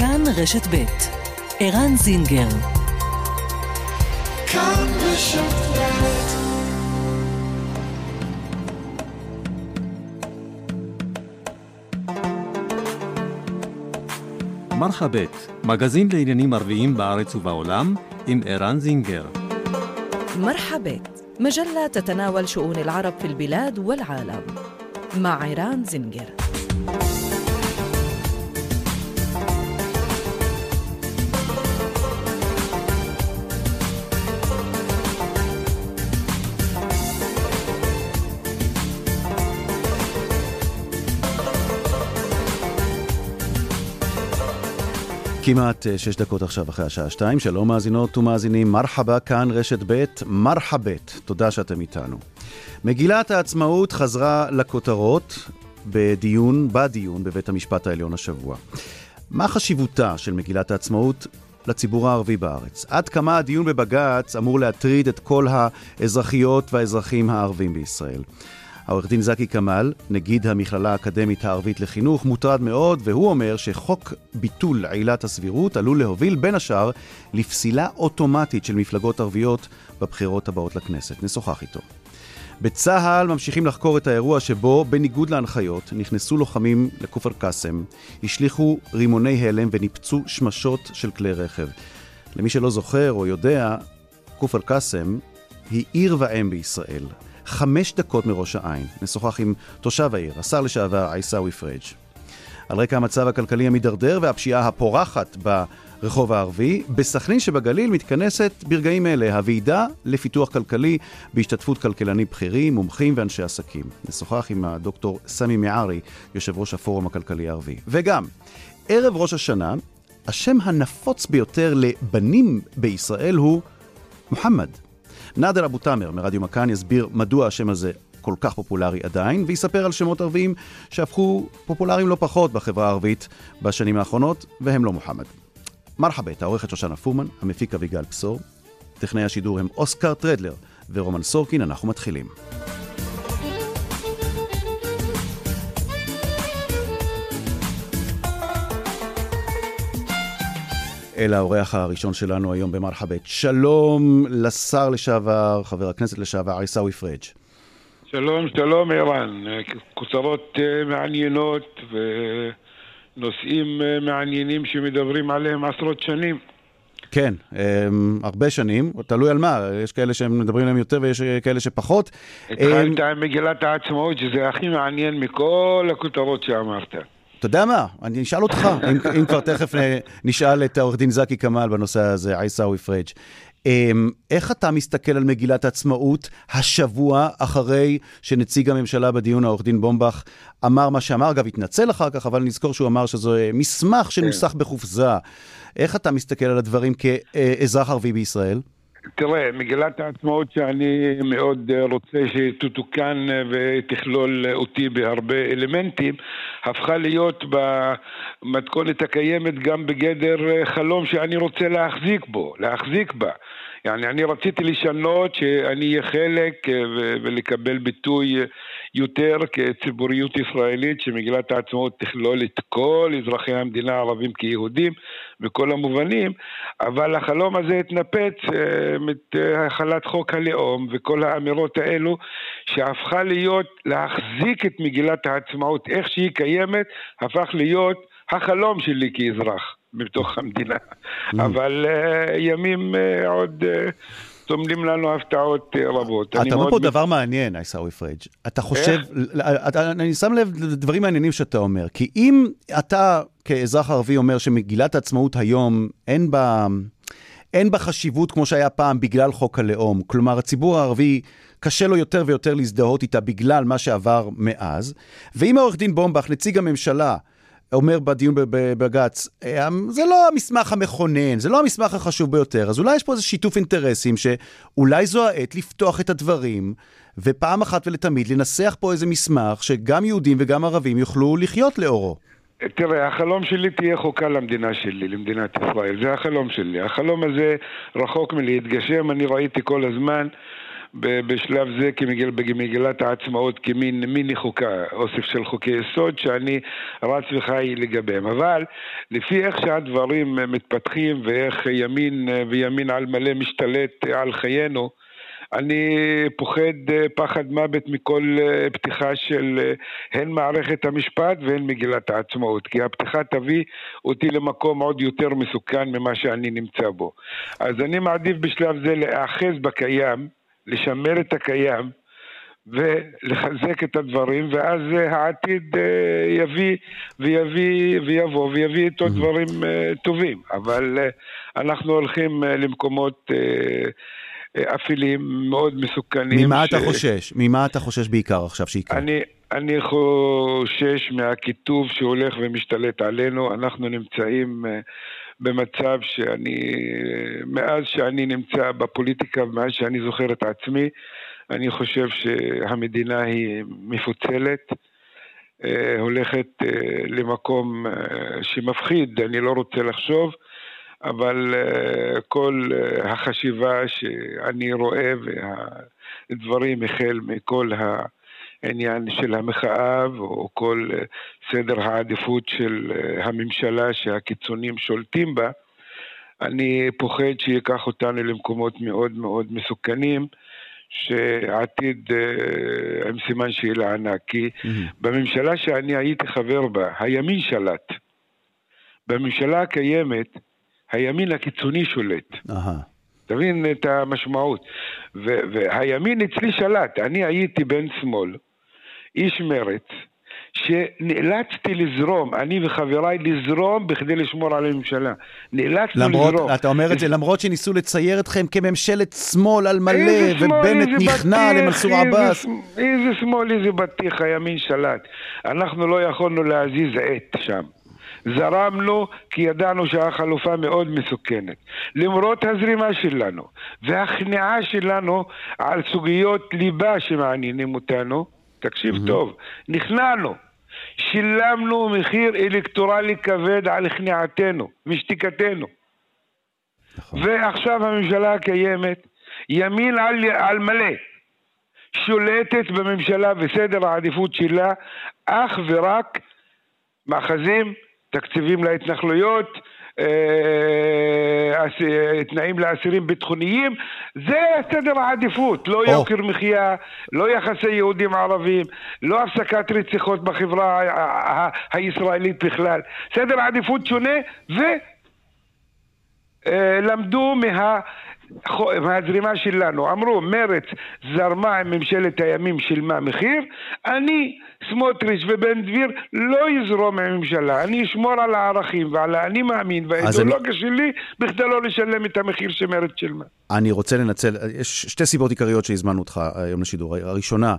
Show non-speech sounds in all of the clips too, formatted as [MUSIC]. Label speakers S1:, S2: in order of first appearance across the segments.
S1: כאן רשת ב' ערן זינגר כאן רשת
S2: מרחבת, מגזין לעניינים ערביים בארץ ובעולם, עם ערן זינגר.
S1: مرحبت مجلة تتناول شؤون العرب في البلاد والعالم مع عيران زنجر
S3: כמעט אה, שש דקות עכשיו אחרי השעה שתיים, שלום מאזינות ומאזינים, מרחבה כאן רשת ב', מרחבת, תודה שאתם איתנו. מגילת העצמאות חזרה לכותרות בדיון, בדיון בבית המשפט העליון השבוע. מה חשיבותה של מגילת העצמאות לציבור הערבי בארץ? עד כמה הדיון בבג"ץ אמור להטריד את כל האזרחיות והאזרחים הערבים בישראל? העורך דין זקי כמאל, נגיד המכללה האקדמית הערבית לחינוך, מוטרד מאוד, והוא אומר שחוק ביטול עילת הסבירות עלול להוביל בין השאר לפסילה אוטומטית של מפלגות ערביות בבחירות הבאות לכנסת. נשוחח איתו. בצה"ל ממשיכים לחקור את האירוע שבו, בניגוד להנחיות, נכנסו לוחמים לכפר קאסם, השליכו רימוני הלם וניפצו שמשות של כלי רכב. למי שלא זוכר או יודע, כפר קאסם היא עיר ואם בישראל. חמש דקות מראש העין. נשוחח עם תושב העיר, השר לשעבר עיסאווי פריג'. על רקע המצב הכלכלי המידרדר והפשיעה הפורחת ברחוב הערבי, בסכנין שבגליל מתכנסת ברגעים אלה הוועידה לפיתוח כלכלי בהשתתפות כלכלנים בכירים, מומחים ואנשי עסקים. נשוחח עם הדוקטור סמי מיערי, יושב ראש הפורום הכלכלי הערבי. וגם, ערב ראש השנה, השם הנפוץ ביותר לבנים בישראל הוא מוחמד. נאדר אבו תאמר מרדיו מכאן יסביר מדוע השם הזה כל כך פופולרי עדיין, ויספר על שמות ערביים שהפכו פופולריים לא פחות בחברה הערבית בשנים האחרונות, והם לא מוחמד. מרחבת, העורכת שושנה פורמן, המפיק אביגל בשור, טכנאי השידור הם אוסקר טרדלר ורומן סורקין, אנחנו מתחילים. אל האורח הראשון שלנו היום במרחבת. שלום לשר לשעבר, חבר הכנסת לשעבר, עיסאווי פריג'.
S4: שלום, שלום ערן. כותרות אה, מעניינות ונושאים אה, מעניינים שמדברים עליהם עשרות שנים.
S3: כן, אמ, הרבה שנים, תלוי על מה, יש כאלה שמדברים עליהם יותר ויש כאלה שפחות.
S4: התחלת עם מגילת העצמאות, שזה הכי מעניין מכל הכותרות שאמרת.
S3: אתה יודע מה, אני אשאל אותך, אם, אם כבר תכף נשאל את העורך דין זקי כמאל בנושא הזה, עיסאווי פריג'. אמ, איך אתה מסתכל על מגילת העצמאות השבוע אחרי שנציג הממשלה בדיון, העורך דין בומבך, אמר מה שאמר, אגב, התנצל אחר כך, אבל נזכור שהוא אמר שזה מסמך שנוסח כן. בחופזה. איך אתה מסתכל על הדברים כאזרח ערבי בישראל?
S4: תראה, מגילת העצמאות שאני מאוד רוצה שתתוקן ותכלול אותי בהרבה אלמנטים, הפכה להיות במתכונת הקיימת גם בגדר חלום שאני רוצה להחזיק בו, להחזיק בה. يعني אני רציתי לשנות שאני אהיה חלק ולקבל ביטוי יותר כציבוריות ישראלית שמגילת העצמאות תכלול את כל אזרחי המדינה הערבים כיהודים בכל המובנים, אבל החלום הזה התנפץ אה, מהחלת חוק הלאום וכל האמירות האלו שהפכה להיות להחזיק את מגילת העצמאות איך שהיא קיימת, הפך להיות החלום שלי כאזרח בתוך המדינה. Mm. אבל uh, ימים uh, עוד... Uh, טומנים לנו הפתעות אה, רבות.
S3: אתה אומר פה דבר מעניין, עיסאווי פריג'. אתה חושב, אני שם לב לדברים מעניינים שאתה אומר, כי אם אתה כאזרח ערבי אומר שמגילת העצמאות היום אין בה... אין בה חשיבות כמו שהיה פעם בגלל חוק הלאום. כלומר, הציבור הערבי, קשה לו יותר ויותר להזדהות איתה בגלל מה שעבר מאז. ואם העורך דין בומבך, נציג הממשלה, אומר בדיון בבג"ץ, אמ, זה לא המסמך המכונן, זה לא המסמך החשוב ביותר, אז אולי יש פה איזה שיתוף אינטרסים שאולי זו העת לפתוח את הדברים, ופעם אחת ולתמיד לנסח פה איזה מסמך שגם יהודים וגם ערבים יוכלו לחיות לאורו.
S4: תראה, החלום שלי תהיה חוקה למדינה שלי, למדינת ישראל. זה החלום שלי. החלום הזה רחוק מלהתגשם, אני ראיתי כל הזמן בשלב זה כמגיל, במגילת העצמאות כמין מיני חוקה, אוסף של חוקי יסוד שאני רץ וחי לגביהם. אבל לפי איך שהדברים מתפתחים ואיך ימין וימין על מלא משתלט על חיינו, אני פוחד אה, פחד מוות מכל אה, פתיחה של אה, הן מערכת המשפט והן מגילת העצמאות, כי הפתיחה תביא אותי למקום עוד יותר מסוכן ממה שאני נמצא בו. אז אני מעדיף בשלב זה להיאחז בקיים, לשמר את הקיים, ולחזק את הדברים, ואז העתיד יביא ויביא ויבוא ויביא איתו דברים טובים. אבל אנחנו הולכים למקומות אפלים, מאוד מסוכנים.
S3: ממה ש... אתה חושש? ממה אתה חושש בעיקר עכשיו שיקרה?
S4: אני, אני חושש מהקיטוב שהולך ומשתלט עלינו. אנחנו נמצאים אה, במצב שאני, מאז שאני נמצא בפוליטיקה ומאז שאני זוכר את עצמי, אני חושב שהמדינה היא מפוצלת. אה, הולכת אה, למקום שמפחיד, אני לא רוצה לחשוב, אבל אה, כל אה, החשיבה שאני רואה והדברים החל מכל העניין של המחאה או כל אה, סדר העדיפות של הממשלה שהקיצונים שולטים בה, אני פוחד שייקח אותנו למקומות מאוד מאוד מסוכנים. שעתיד עם סימן שאלה ענק, כי mm-hmm. בממשלה שאני הייתי חבר בה, הימין שלט. בממשלה הקיימת, הימין הקיצוני שולט. תבין את המשמעות. והימין אצלי שלט, אני הייתי בן שמאל, איש מרץ, שנאלצתי לזרום, אני וחבריי לזרום בכדי לשמור על הממשלה. נאלצנו
S3: למרות,
S4: לזרום.
S3: אתה אומר את זה למרות שניסו לצייר אתכם כממשלת שמאל על מלא, ובנט נכנע למנסור עבאס.
S4: איזה, שמאל, איזה בטיח, הימין שלט. אנחנו לא יכולנו להזיז עט שם. זרמנו כי ידענו שהחלופה מאוד מסוכנת. למרות הזרימה שלנו והכניעה שלנו על סוגיות ליבה שמעניינים אותנו, תקשיב mm-hmm. טוב, נכנענו. שילמנו מחיר אלקטורלי כבד על כניעתנו ושתיקתנו. נכון. ועכשיו הממשלה הקיימת, ימין על, על מלא, שולטת בממשלה וסדר העדיפות שלה אך ורק מאחזים תקציבים להתנחלויות, תנאים לאסירים ביטחוניים, זה סדר העדיפות, לא oh. יוקר מחיה, לא יחסי יהודים ערבים, לא הפסקת רציחות בחברה הישראלית בכלל. סדר עדיפות שונה ולמדו אה, מה... מהזרימה שלנו. אמרו, מרץ זרמה עם ממשלת הימים, שילמה מחיר, אני, סמוטריץ' ובן גביר, לא יזרום עם הממשלה. אני אשמור על הערכים ועל האני מאמין והאידיאולוגיה אני... שלי, בכדי לא לשלם את המחיר שמרץ שילמה.
S3: אני רוצה לנצל, יש שתי סיבות עיקריות שהזמנו אותך היום לשידור. הראשונה,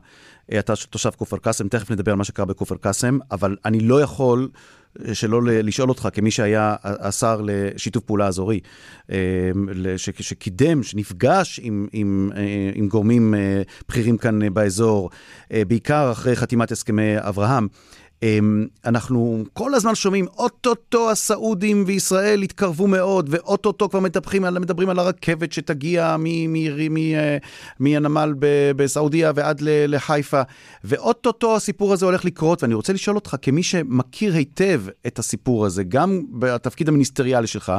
S3: אתה תושב כפר קאסם, תכף נדבר על מה שקרה בכפר קאסם, אבל אני לא יכול... שלא לשאול אותך, כמי שהיה השר לשיתוף פעולה אזורי, אה, שקידם, שנפגש עם, עם, אה, עם גורמים אה, בכירים כאן באזור, בעיקר אחרי חתימת הסכמי אברהם. אמ, אנחנו כל הזמן שומעים, אוטוטו הסעודים וישראל התקרבו מאוד, ואוטוטו כבר מדברים, מדברים על הרכבת שתגיע מהנמל בסעודיה ועד לחיפה, ואוטוטו הסיפור הזה הולך לקרות, ואני רוצה לשאול אותך, כמי שמכיר היטב את הסיפור הזה, גם בתפקיד המיניסטריאלי שלך,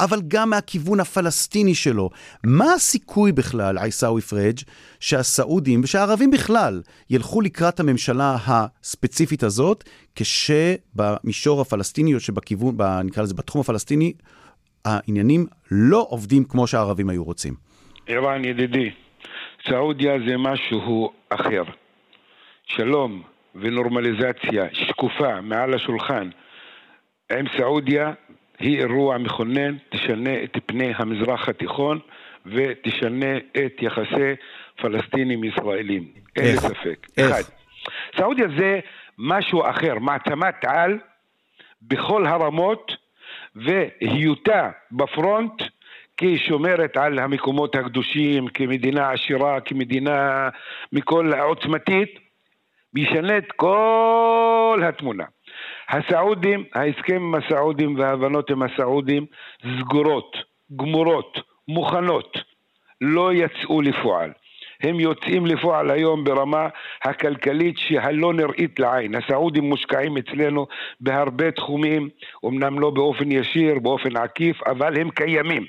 S3: אבל גם מהכיוון הפלסטיני שלו. מה הסיכוי בכלל, עיסאווי פריג', שהסעודים ושהערבים בכלל ילכו לקראת הממשלה הספציפית הזאת, כשבמישור הפלסטיני, או שבכיוון, נקרא לזה בתחום הפלסטיני, העניינים לא עובדים כמו שהערבים היו רוצים?
S4: ערן ידידי, סעודיה זה משהו אחר. שלום ונורמליזציה שקופה מעל השולחן עם סעודיה היא אירוע מכונן, תשנה את פני המזרח התיכון ותשנה את יחסי פלסטינים ישראלים. אין לי ספק. איך? אחד. סעודיה זה משהו אחר, מעצמת על בכל הרמות והיותה בפרונט כשומרת על המקומות הקדושים, כמדינה עשירה, כמדינה מכל עוצמתית, משנה את כל התמונה. הסעודים, ההסכם עם הסעודים וההבנות עם הסעודים סגורות, גמורות, מוכנות, לא יצאו לפועל. הם יוצאים לפועל היום ברמה הכלכלית שהלא נראית לעין. הסעודים מושקעים אצלנו בהרבה תחומים, אמנם לא באופן ישיר, באופן עקיף, אבל הם קיימים.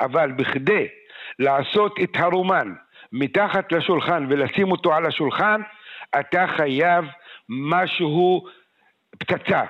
S4: אבל בכדי לעשות את הרומן מתחת לשולחן ולשים אותו על השולחן, אתה חייב משהו, פצצה.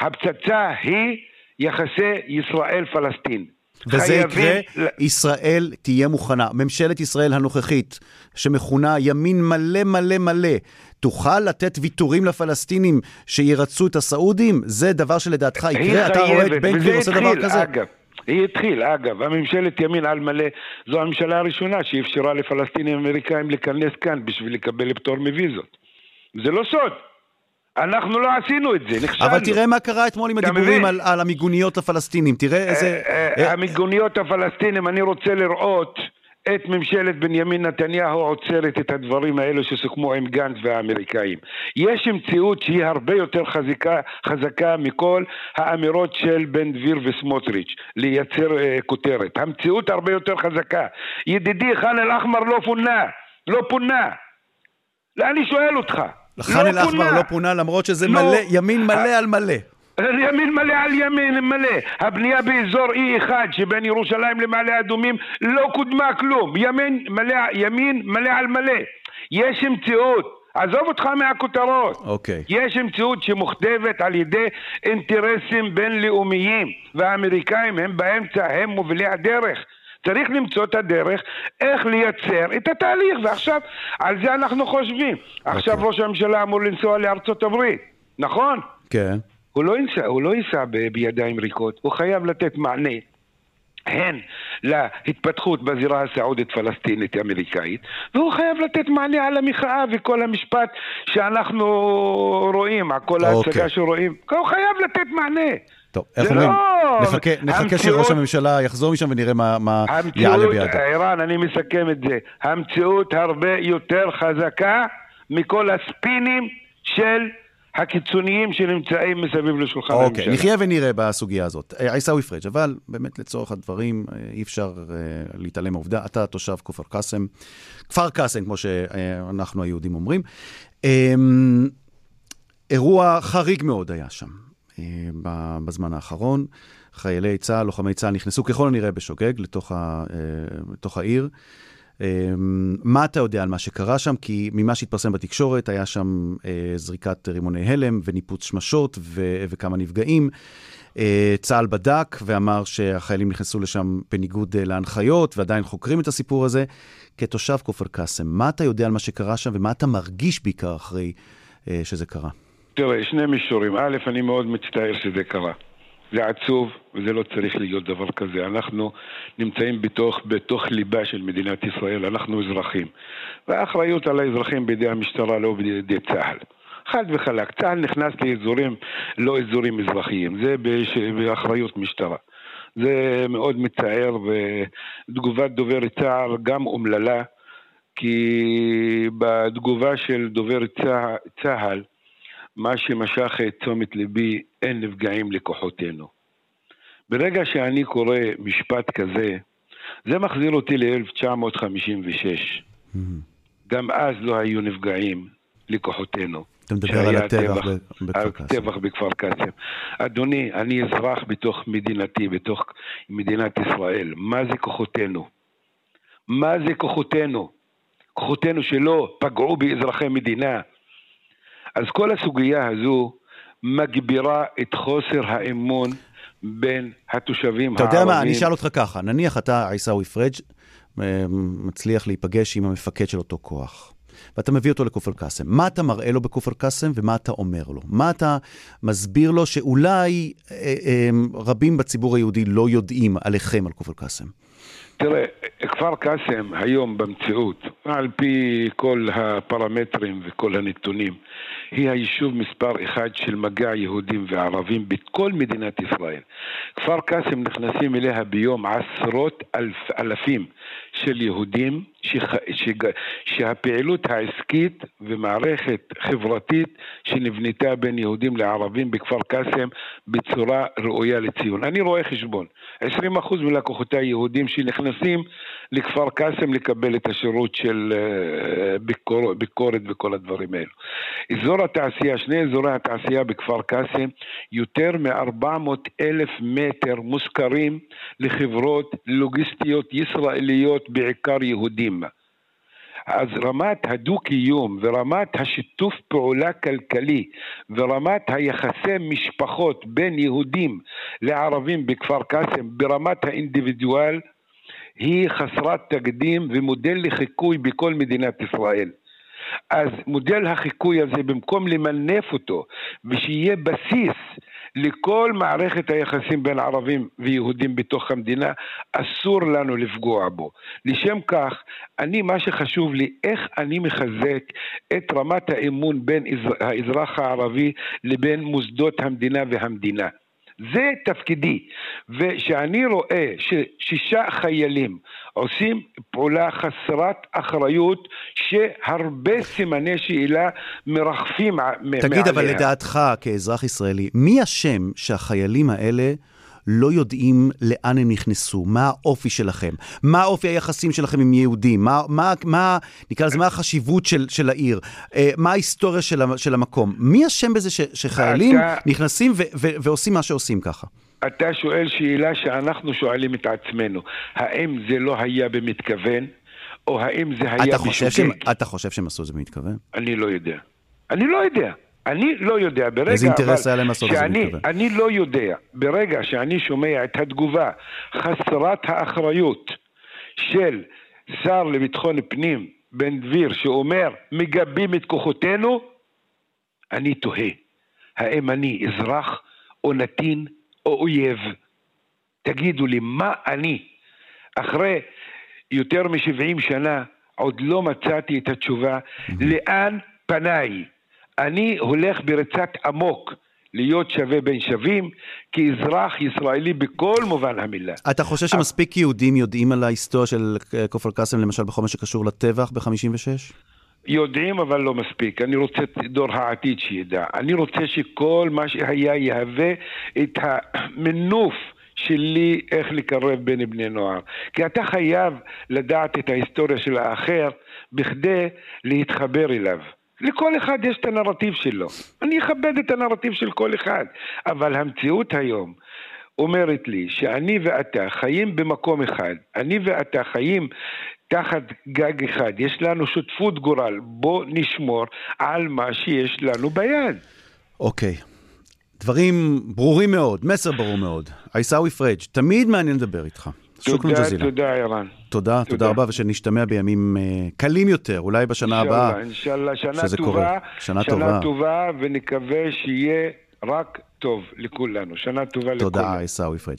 S4: הפצצה היא יחסי ישראל-פלסטין.
S3: וזה יקרה, ישראל תהיה מוכנה. ממשלת ישראל הנוכחית, שמכונה ימין מלא מלא מלא, תוכל לתת ויתורים לפלסטינים שירצו את הסעודים? זה דבר שלדעתך יקרה? אתה רואה את בן גביר עושה דבר כזה?
S4: אגב. היא התחיל, אגב, הממשלת ימין על מלא, זו הממשלה הראשונה שאפשרה לפלסטינים אמריקאים להיכנס כאן בשביל לקבל פטור מוויזות. זה לא סוד. אנחנו לא עשינו את זה, נכשלנו.
S3: אבל תראה מה קרה אתמול עם הדיבורים על, על המיגוניות לפלסטינים, תראה איזה...
S4: אה, אה, המיגוניות הפלסטינים, אני רוצה לראות את ממשלת בנימין נתניהו עוצרת את הדברים האלו שסוכמו עם גנץ והאמריקאים. יש מציאות שהיא הרבה יותר חזקה, חזקה מכל האמירות של בן גביר וסמוטריץ', לייצר uh, כותרת. המציאות הרבה יותר חזקה. ידידי ח'אן אל-אחמר לא פונה, לא פונה. אני שואל אותך.
S3: ח'אן אל-אחמר לא פונה למרות שזה לא. מלא, ימין מלא על מלא.
S4: ימין מלא על ימין מלא. הבנייה באזור E1 שבין ירושלים למעלה אדומים לא קודמה כלום. ימין מלא, ימין מלא על מלא. יש מציאות. עזוב אותך מהכותרות.
S3: אוקיי. Okay.
S4: יש מציאות שמוכתבת על ידי אינטרסים בינלאומיים, והאמריקאים הם באמצע, הם מובילי הדרך. צריך למצוא את הדרך איך לייצר את התהליך, ועכשיו על זה אנחנו חושבים. Okay. עכשיו אוקיי. ראש הממשלה אמור לנסוע לארצות הברית, נכון?
S3: כן. Okay.
S4: הוא לא ייסע, הוא לא ייסע בידיים ריקות, הוא חייב לתת מענה. הן להתפתחות בזירה הסעודית-פלסטינית אמריקאית, והוא חייב לתת מענה על המחאה וכל המשפט שאנחנו רואים, כל ההצגה okay. אוקיי. שרואים, הוא חייב לתת מענה.
S3: טוב, איך אומרים? לא... נחכה. שראש הממשלה יחזור משם ונראה מה, מה יעלה בידו.
S4: ערן, אני מסכם את זה. המציאות הרבה יותר חזקה מכל הספינים של הקיצוניים שנמצאים מסביב לשולחן
S3: אוקיי, הממשלה. אוקיי, נחיה ונראה בסוגיה הזאת. אה, עיסאווי פריג', אבל באמת לצורך הדברים אה, אי אפשר אה, להתעלם מהעובדה, אתה תושב כפר קאסם, כפר קאסם, כמו שאנחנו היהודים אומרים. אמ, אירוע חריג מאוד היה שם בזמן האחרון. חיילי צה"ל, לוחמי צה"ל, נכנסו ככל הנראה בשוגג לתוך, ה, לתוך העיר. אמ, מה אתה יודע על מה שקרה שם? כי ממה שהתפרסם בתקשורת, היה שם אה, זריקת רימוני הלם וניפוץ שמשות ו- וכמה נפגעים. אה, צה"ל בדק ואמר שהחיילים נכנסו לשם בניגוד אה, להנחיות, ועדיין חוקרים את הסיפור הזה. כתושב כפר קאסם, מה אתה יודע על מה שקרה שם, ומה אתה מרגיש בעיקר אחרי שזה קרה?
S4: תראה, שני מישורים. א', אני מאוד מצטער שזה קרה. זה עצוב, וזה לא צריך להיות דבר כזה. אנחנו נמצאים בתוך, בתוך ליבה של מדינת ישראל, אנחנו אזרחים. והאחריות על האזרחים בידי המשטרה, לא בידי צה"ל. חד וחלק, צה"ל נכנס לאזורים, לא אזורים אזרחיים, זה בש... באחריות משטרה. זה מאוד מצער, ותגובת דובר צה"ל גם אומללה, כי בתגובה של דובר צה"ל, מה שמשך את תשומת ליבי, אין נפגעים לכוחותינו. ברגע שאני קורא משפט כזה, זה מחזיר אותי ל-1956. Mm-hmm. גם אז לא היו נפגעים לכוחותינו.
S3: אתה מדבר על הטבח
S4: בכפר קאסם. הטבח בכפר קאסם. אדוני, אני אזרח בתוך מדינתי, בתוך מדינת ישראל. מה זה כוחותינו? מה זה כוחותינו? כוחותינו שלא פגעו באזרחי מדינה, אז כל הסוגיה הזו מגבירה את חוסר האמון בין התושבים
S3: אתה הערבים. אתה יודע מה, אני אשאל אותך ככה, נניח אתה, עיסאווי פריג', אה, מצליח להיפגש עם המפקד של אותו כוח. ואתה מביא אותו לכופר קאסם. מה אתה מראה לו בכופר קאסם ומה אתה אומר לו? מה אתה מסביר לו שאולי אה, אה, רבים בציבור היהודי לא יודעים עליכם, על כופר קאסם?
S4: תראה, כפר קאסם היום במציאות, על פי כל הפרמטרים וכל הנתונים, היא היישוב מספר אחד של מגע יהודים וערבים בכל מדינת ישראל. כפר קאסם נכנסים אליה ביום עשרות אלף, אלפים של יהודים שח, שג, שהפעילות העסקית ומערכת חברתית שנבנתה בין יהודים לערבים בכפר קאסם בצורה ראויה לציון. אני רואה חשבון, 20% מלקוחותיי יהודים שנכנסים לכפר קאסם לקבל את השירות של אה, ביקור, ביקורת וכל הדברים האלו. אזור התעשייה, שני אזורי התעשייה בכפר קאסם, יותר מ-400 אלף מטר מושכרים לחברות לוגיסטיות ישראליות, בעיקר יהודים. אז רמת הדו-קיום ורמת השיתוף פעולה כלכלי ורמת היחסי משפחות בין יהודים לערבים בכפר קאסם ברמת האינדיבידואל היא חסרת תקדים ומודל לחיקוי בכל מדינת ישראל. אז מודל החיקוי הזה, במקום למנף אותו ושיהיה בסיס לכל מערכת היחסים בין ערבים ויהודים בתוך המדינה, אסור לנו לפגוע בו. לשם כך, אני, מה שחשוב לי, איך אני מחזק את רמת האמון בין האזרח הערבי לבין מוסדות המדינה והמדינה. זה תפקידי. וכשאני רואה ששישה חיילים עושים פעולה חסרת אחריות שהרבה סימני שאלה מרחפים מעליה.
S3: תגיד, אבל לדעתך, כאזרח ישראלי, מי אשם שהחיילים האלה... לא יודעים לאן הם נכנסו, מה האופי שלכם, מה אופי היחסים שלכם עם יהודים, מה, מה, מה נקרא לזה, מה החשיבות של, של העיר, אה, מה ההיסטוריה של, של המקום. מי אשם בזה ש, שחיילים אתה... נכנסים ו, ו, ועושים מה שעושים ככה?
S4: אתה שואל שאלה שאנחנו שואלים את עצמנו, האם זה לא היה במתכוון, או האם זה היה בשוגג?
S3: אתה חושב שהם עשו את זה במתכוון?
S4: אני לא יודע. אני לא יודע. אני לא יודע, ברגע...
S3: איזה אינטרס היה להם לעשות את זה?
S4: אני לא יודע, ברגע שאני שומע את התגובה חסרת האחריות של שר לביטחון פנים בן דביר שאומר מגבים את כוחותינו, אני תוהה, האם אני אזרח או נתין או אויב? תגידו לי, מה אני? אחרי יותר מ-70 שנה עוד לא מצאתי את התשובה לאן פניי. אני הולך בריצת אמוק. להיות שווה בין שווים, כאזרח ישראלי בכל מובן המילה.
S3: אתה חושב שמספיק יהודים יודעים על ההיסטוריה של כפר קאסם, למשל בכל מה שקשור לטבח ב-56?
S4: יודעים, אבל לא מספיק. אני רוצה את דור העתיד שידע. אני רוצה שכל מה שהיה יהווה את המינוף. שלי איך לקרב בין בני נוער. כי אתה חייב לדעת את ההיסטוריה של האחר בכדי להתחבר אליו. לכל אחד יש את הנרטיב שלו. אני אכבד את הנרטיב של כל אחד. אבל המציאות היום אומרת לי שאני ואתה חיים במקום אחד. אני ואתה חיים תחת גג אחד. יש לנו שותפות גורל. בוא נשמור על מה שיש לנו ביד.
S3: אוקיי. Okay. דברים ברורים מאוד, מסר ברור מאוד. עיסאווי פריג', תמיד מעניין לדבר איתך.
S4: שוכרן ג'זילה. תודה, ערן.
S3: תודה, תודה רבה, ושנשתמע בימים uh, קלים יותר, אולי בשנה הבאה.
S4: אינשאללה, שנה טובה. שנה טובה. שנה טובה, ונקווה שיהיה רק טוב לכולנו. שנה טובה לכולנו.
S3: תודה, עיסאווי פריג'.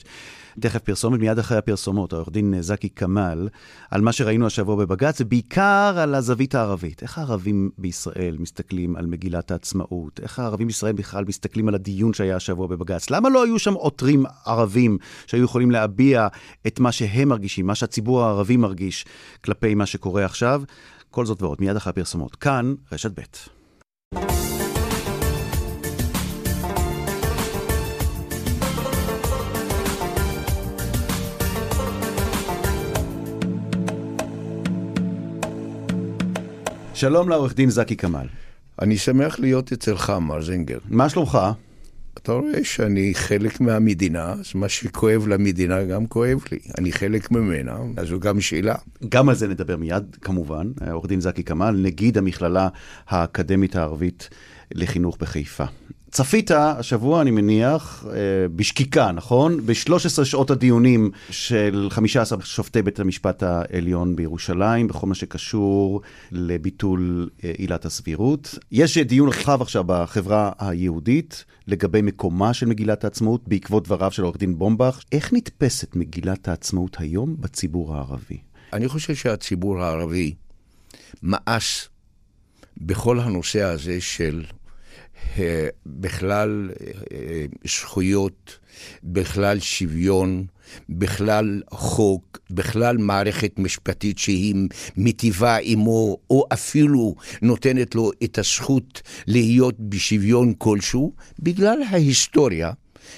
S3: תכף פרסומת, מיד אחרי הפרסומות, העורך דין זקי כמאל, על מה שראינו השבוע בבג"ץ, ובעיקר על הזווית הערבית. איך הערבים בישראל מסתכלים על מגילת העצמאות? איך הערבים בישראל בכלל מסתכלים על הדיון שהיה השבוע בבג"ץ? למה לא היו שם עותרים ערבים שהיו יכולים להביע את מה שהם מרגישים, מה שהציבור הערבי מרגיש כלפי מה שקורה עכשיו? כל זאת ועוד, מיד אחרי הפרסומות. כאן, רשת ב'. שלום לעורך דין זקי כמאל.
S5: אני שמח להיות אצלך, מר זינגר.
S3: מה שלומך?
S5: אתה רואה שאני חלק מהמדינה, אז מה שכואב למדינה גם כואב לי. אני חלק ממנה, אז זו גם שאלה.
S3: גם על זה נדבר מיד, כמובן. עורך דין זקי כמאל, נגיד המכללה האקדמית הערבית לחינוך בחיפה. צפית השבוע, אני מניח, אה, בשקיקה, נכון? ב-13 שעות הדיונים של 15 שופטי בית המשפט העליון בירושלים, בכל מה שקשור לביטול אה, עילת הסבירות. יש דיון רחב עכשיו בחברה היהודית לגבי מקומה של מגילת העצמאות, בעקבות דבריו של עורך דין בומבך. איך נתפסת מגילת העצמאות היום בציבור הערבי?
S5: אני חושב שהציבור הערבי מאס בכל הנושא הזה של אה, בכלל אה, זכויות, בכלל שוויון, בכלל חוק, בכלל מערכת משפטית שהיא מיטיבה עמו, או אפילו נותנת לו את הזכות להיות בשוויון כלשהו, בגלל ההיסטוריה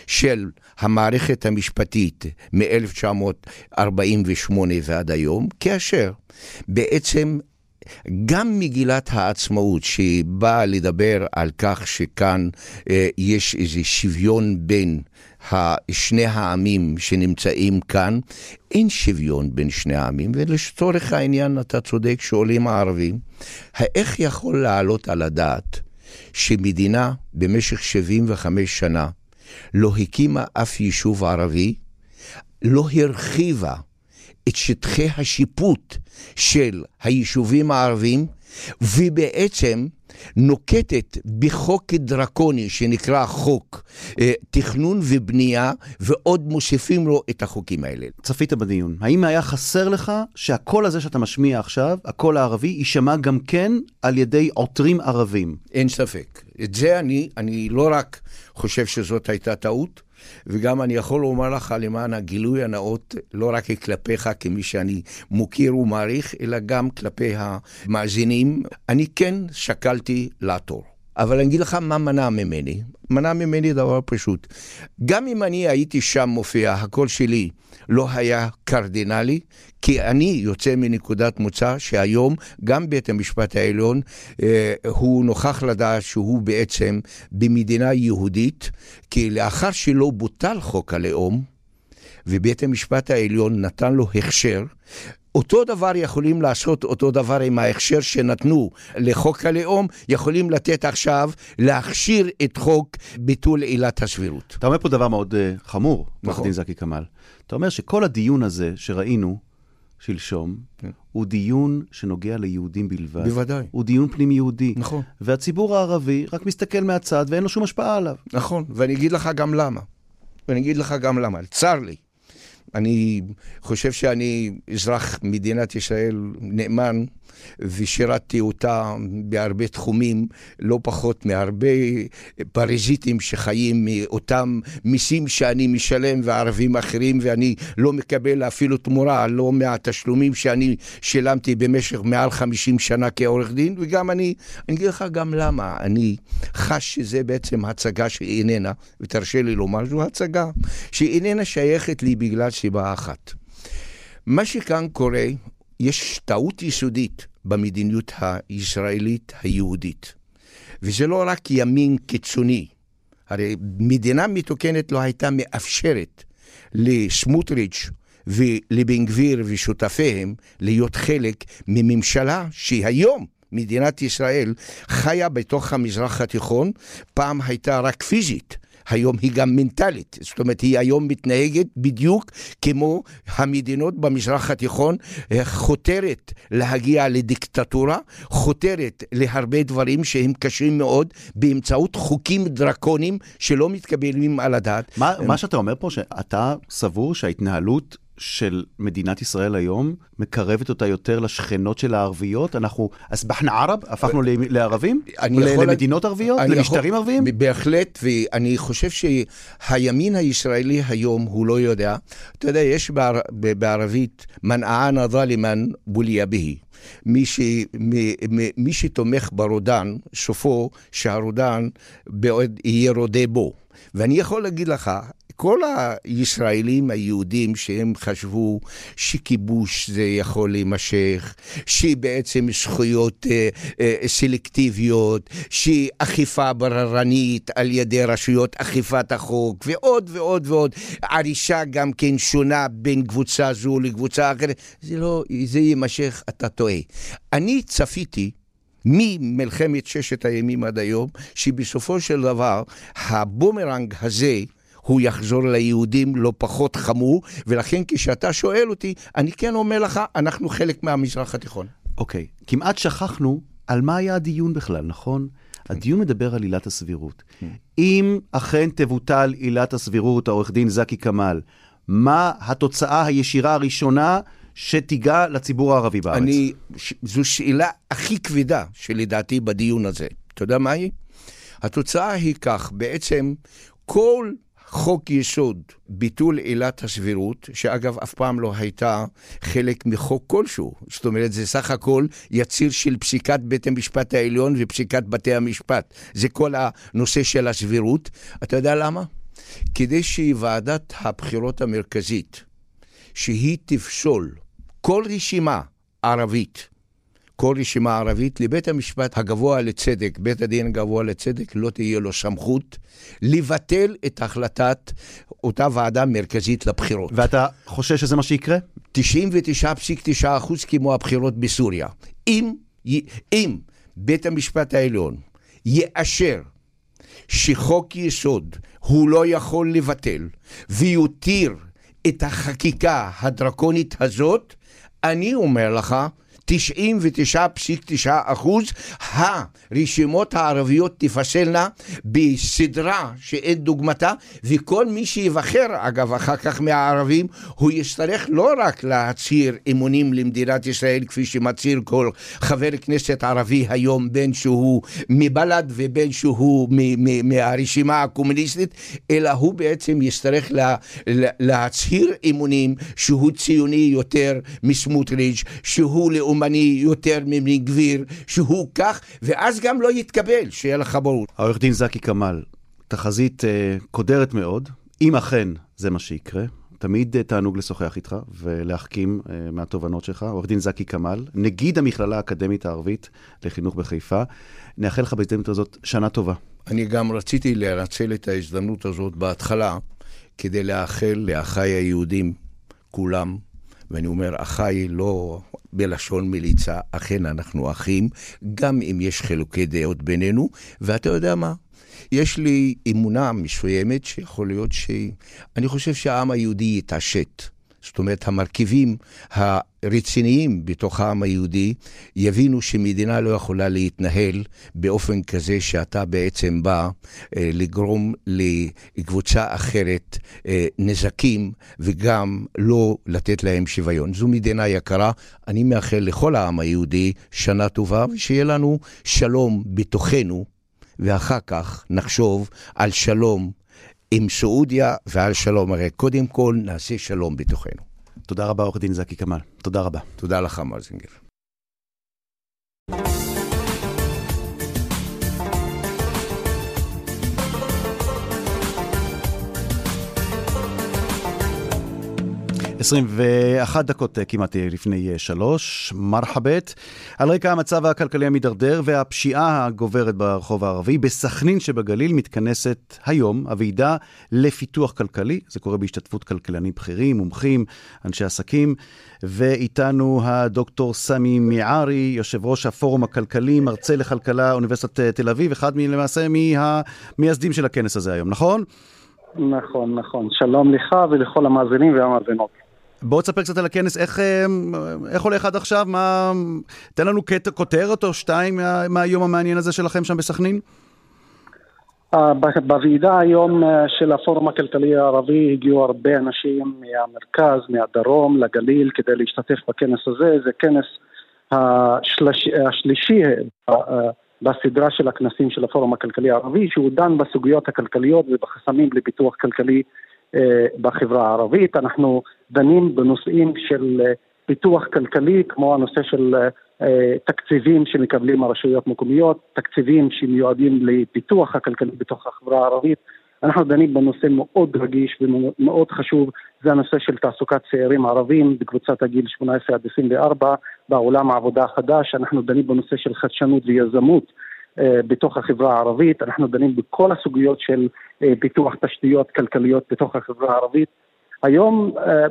S5: של המערכת המשפטית מ-1948 ועד היום, כאשר בעצם גם מגילת העצמאות, שבאה לדבר על כך שכאן אה, יש איזה שוויון בין שני העמים שנמצאים כאן, אין שוויון בין שני העמים, ולצורך העניין אתה צודק שואלים הערבים, איך יכול לעלות על הדעת שמדינה במשך 75 שנה לא הקימה אף יישוב ערבי, לא הרחיבה את שטחי השיפוט של היישובים הערבים, ובעצם נוקטת בחוק דרקוני שנקרא חוק אה, תכנון ובנייה, ועוד מוסיפים לו את החוקים האלה.
S3: צפית בדיון, האם היה חסר לך שהקול הזה שאתה משמיע עכשיו, הקול הערבי, יישמע גם כן על ידי עותרים ערבים?
S5: אין ספק. את זה אני, אני לא רק חושב שזאת הייתה טעות, וגם אני יכול לומר לך למען הגילוי הנאות, לא רק כלפיך כמי שאני מוקיר ומעריך, אלא גם כלפי המאזינים. אני כן שקלתי לעתור. אבל אני אגיד לך מה מנע ממני. מנע ממני דבר פשוט. גם אם אני הייתי שם מופיע, הקול שלי לא היה קרדינלי, כי אני יוצא מנקודת מוצא שהיום גם בית המשפט העליון אה, הוא נוכח לדעת שהוא בעצם במדינה יהודית, כי לאחר שלא בוטל חוק הלאום, ובית המשפט העליון נתן לו הכשר, אותו דבר יכולים לעשות אותו דבר עם ההכשר שנתנו לחוק הלאום, יכולים לתת עכשיו להכשיר את חוק ביטול עילת הסבירות.
S3: אתה אומר פה דבר מאוד uh, חמור, נכון. עורך דין זקי כמאל. אתה אומר שכל הדיון הזה שראינו שלשום, כן. הוא דיון שנוגע ליהודים בלבד.
S5: בוודאי.
S3: הוא דיון פנים יהודי.
S5: נכון.
S3: והציבור הערבי רק מסתכל מהצד ואין לו שום השפעה עליו.
S5: נכון, ואני אגיד לך גם למה. ואני אגיד לך גם למה. צר לי אני חושב שאני אזרח מדינת ישראל נאמן, ושירתתי אותה בהרבה תחומים, לא פחות מהרבה פרזיטים שחיים מאותם מיסים שאני משלם וערבים אחרים, ואני לא מקבל אפילו תמורה, לא מהתשלומים שאני שילמתי במשך מעל 50 שנה כעורך דין, וגם אני, אני אגיד לך גם למה, אני חש שזה בעצם הצגה שהיא איננה, ותרשה לי לומר, זו הצגה שהיא איננה שייכת לי בגלל סיבה אחת. מה שכאן קורה, יש טעות יסודית במדיניות הישראלית היהודית. וזה לא רק ימין קיצוני. הרי מדינה מתוקנת לא הייתה מאפשרת לסמוטריץ' ולבן גביר ושותפיהם להיות חלק מממשלה שהיום מדינת ישראל חיה בתוך המזרח התיכון, פעם הייתה רק פיזית, היום היא גם מנטלית. זאת אומרת, היא היום מתנהגת בדיוק כמו המדינות במזרח התיכון, אה, חותרת להגיע לדיקטטורה, חותרת להרבה דברים שהם קשים מאוד באמצעות חוקים דרקוניים שלא מתקבלים על הדעת.
S3: מה, מה שאתה אומר פה, שאתה סבור שההתנהלות של מדינת ישראל היום מקרבת אותה יותר לשכנות של הערביות? אנחנו אסבחנה ערב? הפכנו לערבים? למדינות ערביות? למשטרים ערביים?
S5: בהחלט, ואני חושב שהימין הישראלי היום, הוא לא יודע. אתה יודע, יש בערבית, מנענה זלימן בוליה בהי. מי, ש, מי, מי שתומך ברודן, סופו שהרודן בעוד יהיה רודה בו. ואני יכול להגיד לך, כל הישראלים היהודים שהם חשבו שכיבוש זה יכול להימשך, שבעצם זכויות אה, אה, סלקטיביות, שאכיפה בררנית על ידי רשויות אכיפת החוק, ועוד ועוד ועוד. ערישה גם כן שונה בין קבוצה זו לקבוצה אחרת. זה לא, זה יימשך, אתה טועה. אני צפיתי ממלחמת ששת הימים עד היום, שבסופו של דבר הבומרנג הזה הוא יחזור ליהודים לא פחות חמור, ולכן כשאתה שואל אותי, אני כן אומר לך, אנחנו חלק מהמזרח התיכון.
S3: אוקיי, okay. כמעט שכחנו על מה היה הדיון בכלל, נכון? הדיון מדבר על עילת הסבירות. אם אכן תבוטל עילת הסבירות, העורך דין זקי כמאל, מה התוצאה הישירה הראשונה שתיגע לציבור הערבי בארץ?
S5: אני, זו שאלה הכי כבדה שלדעתי בדיון הזה. אתה יודע מה היא? התוצאה היא כך, בעצם כל חוק יסוד, ביטול עילת הסבירות, שאגב אף פעם לא הייתה חלק מחוק כלשהו. זאת אומרת, זה סך הכל יציר של פסיקת בית המשפט העליון ופסיקת בתי המשפט. זה כל הנושא של הסבירות. אתה יודע למה? כדי שוועדת הבחירות המרכזית, שהיא תפסול כל רשימה ערבית, כל רשימה ערבית, לבית המשפט הגבוה לצדק, בית הדין הגבוה לצדק, לא תהיה לו סמכות לבטל את החלטת אותה ועדה מרכזית לבחירות.
S3: ואתה חושש שזה מה שיקרה?
S5: 99.9 אחוז כמו הבחירות בסוריה. אם, אם בית המשפט העליון יאשר שחוק יסוד הוא לא יכול לבטל ויותיר את החקיקה הדרקונית הזאת, אני אומר לך, 99.9 אחוז, הרשימות הערביות תפסלנה בסדרה שאין דוגמתה, וכל מי שיבחר, אגב, אחר כך מהערבים, הוא יצטרך לא רק להצהיר אמונים למדינת ישראל, כפי שמצהיר כל חבר כנסת ערבי היום, בין שהוא מבל"ד ובין שהוא מהרשימה הקומוניסטית, אלא הוא בעצם יצטרך לה, לה, להצהיר אמונים שהוא ציוני יותר מסמוטריץ', שהוא לאומי. לאומני יותר מבן גביר, שהוא כך, ואז גם לא יתקבל, שיהיה לך ברור.
S3: העורך דין זקי כמאל, תחזית uh, קודרת מאוד, אם אכן זה מה שיקרה. תמיד uh, תענוג לשוחח איתך ולהחכים uh, מהתובנות שלך. עורך דין זקי כמאל, נגיד המכללה האקדמית הערבית לחינוך בחיפה. נאחל לך בהזדמנות הזאת שנה טובה.
S5: אני גם רציתי לנצל את ההזדמנות הזאת בהתחלה כדי לאחל לאחיי היהודים כולם ואני אומר, אחיי לא בלשון מליצה, אכן אנחנו אחים, גם אם יש חילוקי דעות בינינו, ואתה יודע מה? יש לי אמונה מסוימת שיכול להיות ש... אני חושב שהעם היהודי יתעשת. זאת אומרת, המרכיבים הרציניים בתוך העם היהודי יבינו שמדינה לא יכולה להתנהל באופן כזה שאתה בעצם בא אה, לגרום לקבוצה אחרת אה, נזקים וגם לא לתת להם שוויון. זו מדינה יקרה. אני מאחל לכל העם היהודי שנה טובה ושיהיה לנו שלום בתוכנו, ואחר כך נחשוב על שלום עם סעודיה ועל שלום. הרי קודם כל נעשה שלום בתוכנו.
S3: תודה רבה, עורך דין זקי כמאל. תודה רבה.
S5: תודה לך, מרזינגר.
S3: 21 דקות אה, כמעט אה, לפני אה, שלוש, מרחבת. על רקע המצב הכלכלי המידרדר והפשיעה הגוברת ברחוב הערבי, בסכנין שבגליל מתכנסת היום הוועידה לפיתוח כלכלי. זה קורה בהשתתפות כלכלנים בכירים, מומחים, אנשי עסקים. ואיתנו הדוקטור סמי מיערי, יושב ראש הפורום הכלכלי, מרצה לכלכלה, אוניברסיטת תל אביב, אחד למעשה מהמייסדים של הכנס הזה היום, נכון?
S6: נכון, נכון. שלום לך ולכל המאזינים והמאזינות.
S3: בוא תספר קצת על הכנס, איך, אה, איך הולך עד עכשיו? מה... תן לנו קטע, כותרת או שתיים מה, מהיום המעניין הזה שלכם שם בסכנין.
S6: Uh, בוועידה היום uh, של הפורום הכלכלי הערבי הגיעו הרבה אנשים מהמרכז, מהדרום, לגליל, כדי להשתתף בכנס הזה. זה כנס השלש... השלישי בסדרה של הכנסים של הפורום הכלכלי הערבי, שהוא דן בסוגיות הכלכליות ובחסמים לפיתוח כלכלי אה, בחברה הערבית. אנחנו דנים בנושאים של אה, פיתוח כלכלי, כמו הנושא של אה, תקציבים שמקבלים הרשויות מקומיות, תקציבים שמיועדים לפיתוח הכלכלי בתוך החברה הערבית. אנחנו דנים בנושא מאוד רגיש ומאוד חשוב, זה הנושא של תעסוקת צעירים ערבים בקבוצת הגיל 18 עד 24 בעולם העבודה החדש, אנחנו דנים בנושא של חדשנות ויזמות אה, בתוך החברה הערבית, אנחנו דנים בכל הסוגיות של אה, פיתוח תשתיות כלכליות בתוך החברה הערבית. היום אה,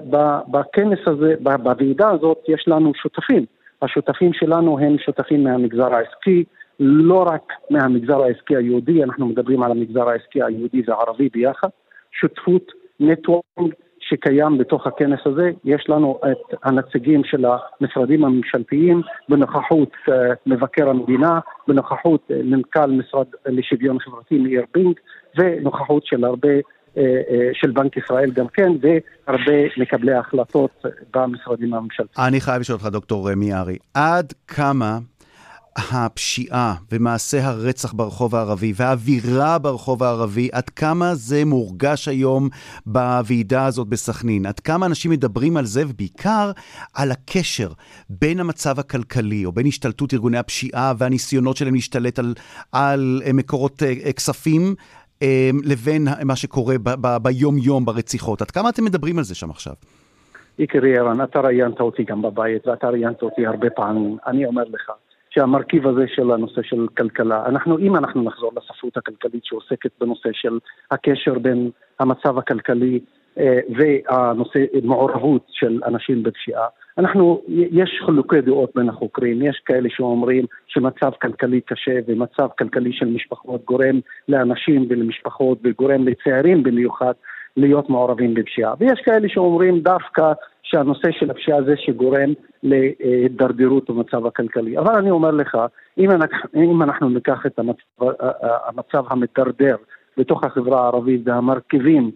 S6: בכנס הזה, בוועידה הזאת, יש לנו שותפים. השותפים שלנו הם שותפים מהמגזר העסקי, לא רק מהמגזר העסקי היהודי, אנחנו מדברים על המגזר העסקי היהודי והערבי ביחד. שותפות, נטוורקינג, שקיים בתוך הכנס הזה. יש לנו את הנציגים של המשרדים הממשלתיים בנוכחות uh, מבקר המדינה, בנוכחות uh, מנכ"ל משרד לשוויון חברתי מאיר בינג ונוכחות של הרבה uh, של בנק ישראל גם כן, והרבה מקבלי החלטות במשרדים הממשלתיים.
S3: אני חייב לשאול אותך, דוקטור מיארי, עד כמה הפשיעה ומעשי הרצח ברחוב הערבי והאווירה ברחוב הערבי, עד כמה זה מורגש היום בוועידה הזאת בסכנין? עד כמה אנשים מדברים על זה, ובעיקר על הקשר בין המצב הכלכלי, או בין השתלטות ארגוני הפשיעה והניסיונות שלהם להשתלט על, על מקורות אה, כספים, אה, לבין מה שקורה ביום-יום ברציחות. עד כמה אתם מדברים על זה שם עכשיו?
S6: יקירי ערן, אתה ראיינת אותי גם בבית, ואתה ראיינת אותי הרבה פעמים. אני אומר לך, שהמרכיב הזה של הנושא של כלכלה, אנחנו, אם אנחנו נחזור לספרות הכלכלית שעוסקת בנושא של הקשר בין המצב הכלכלי אה, והנושא, מעורבות של אנשים בפשיעה, אנחנו, יש חילוקי דעות בין החוקרים, יש כאלה שאומרים שמצב כלכלי קשה ומצב כלכלי של משפחות גורם לאנשים ולמשפחות וגורם לצעירים במיוחד להיות מעורבים בפשיעה. ויש כאלה שאומרים דווקא שהנושא של הפשיעה זה שגורם להידרדרות במצב הכלכלי. אבל אני אומר לך, אם אנחנו, אם אנחנו ניקח את המצב, המצב המתדרדר בתוך החברה הערבית והמרכיבים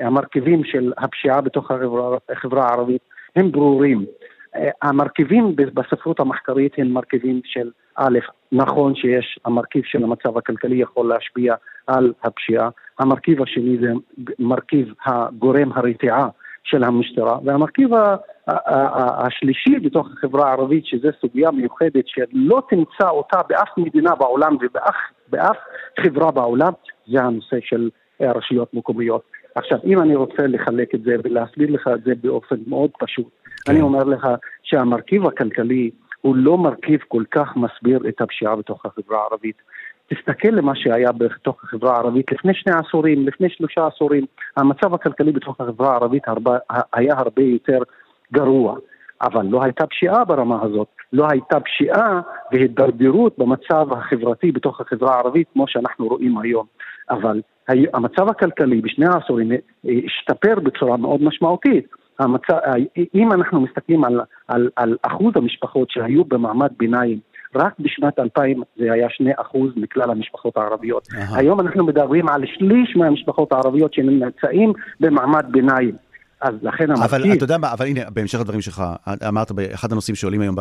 S6: המרכיבים של הפשיעה בתוך החברה, החברה הערבית הם ברורים. המרכיבים בספרות המחקרית הם מרכיבים של א', נכון שיש, המרכיב של המצב הכלכלי יכול להשפיע על הפשיעה, המרכיב השני זה מרכיב הגורם הרתיעה של המשטרה, והמרכיב השלישי בתוך החברה הערבית, שזו סוגיה מיוחדת שלא תמצא אותה באף מדינה בעולם ובאף חברה בעולם, זה הנושא של רשויות מקומיות. עכשיו, אם אני רוצה לחלק את זה ולהסביר לך את זה באופן מאוד פשוט, כן. אני אומר לך שהמרכיב הכלכלי הוא לא מרכיב כל כך מסביר את הפשיעה בתוך החברה הערבית. תסתכל למה שהיה בתוך החברה הערבית לפני שני עשורים, לפני שלושה עשורים, המצב הכלכלי בתוך החברה הערבית הרבה, היה הרבה יותר גרוע. אבל לא הייתה פשיעה ברמה הזאת, לא הייתה פשיעה והידרדרות במצב החברתי בתוך החברה הערבית כמו שאנחנו רואים היום. אבל המצב הכלכלי בשני העשורים השתפר בצורה מאוד משמעותית. המצב, אם אנחנו מסתכלים על, על, על אחוז המשפחות שהיו במעמד ביניים רק בשנת 2000 זה היה 2% מכלל המשפחות הערביות. Aha. היום אנחנו מדברים על שליש מהמשפחות הערביות שנמצאים במעמד ביניים. אז לכן המרכיב...
S3: אבל אתה יודע מה, אבל הנה, בהמשך לדברים שלך, אמרת באחד הנושאים שעולים היום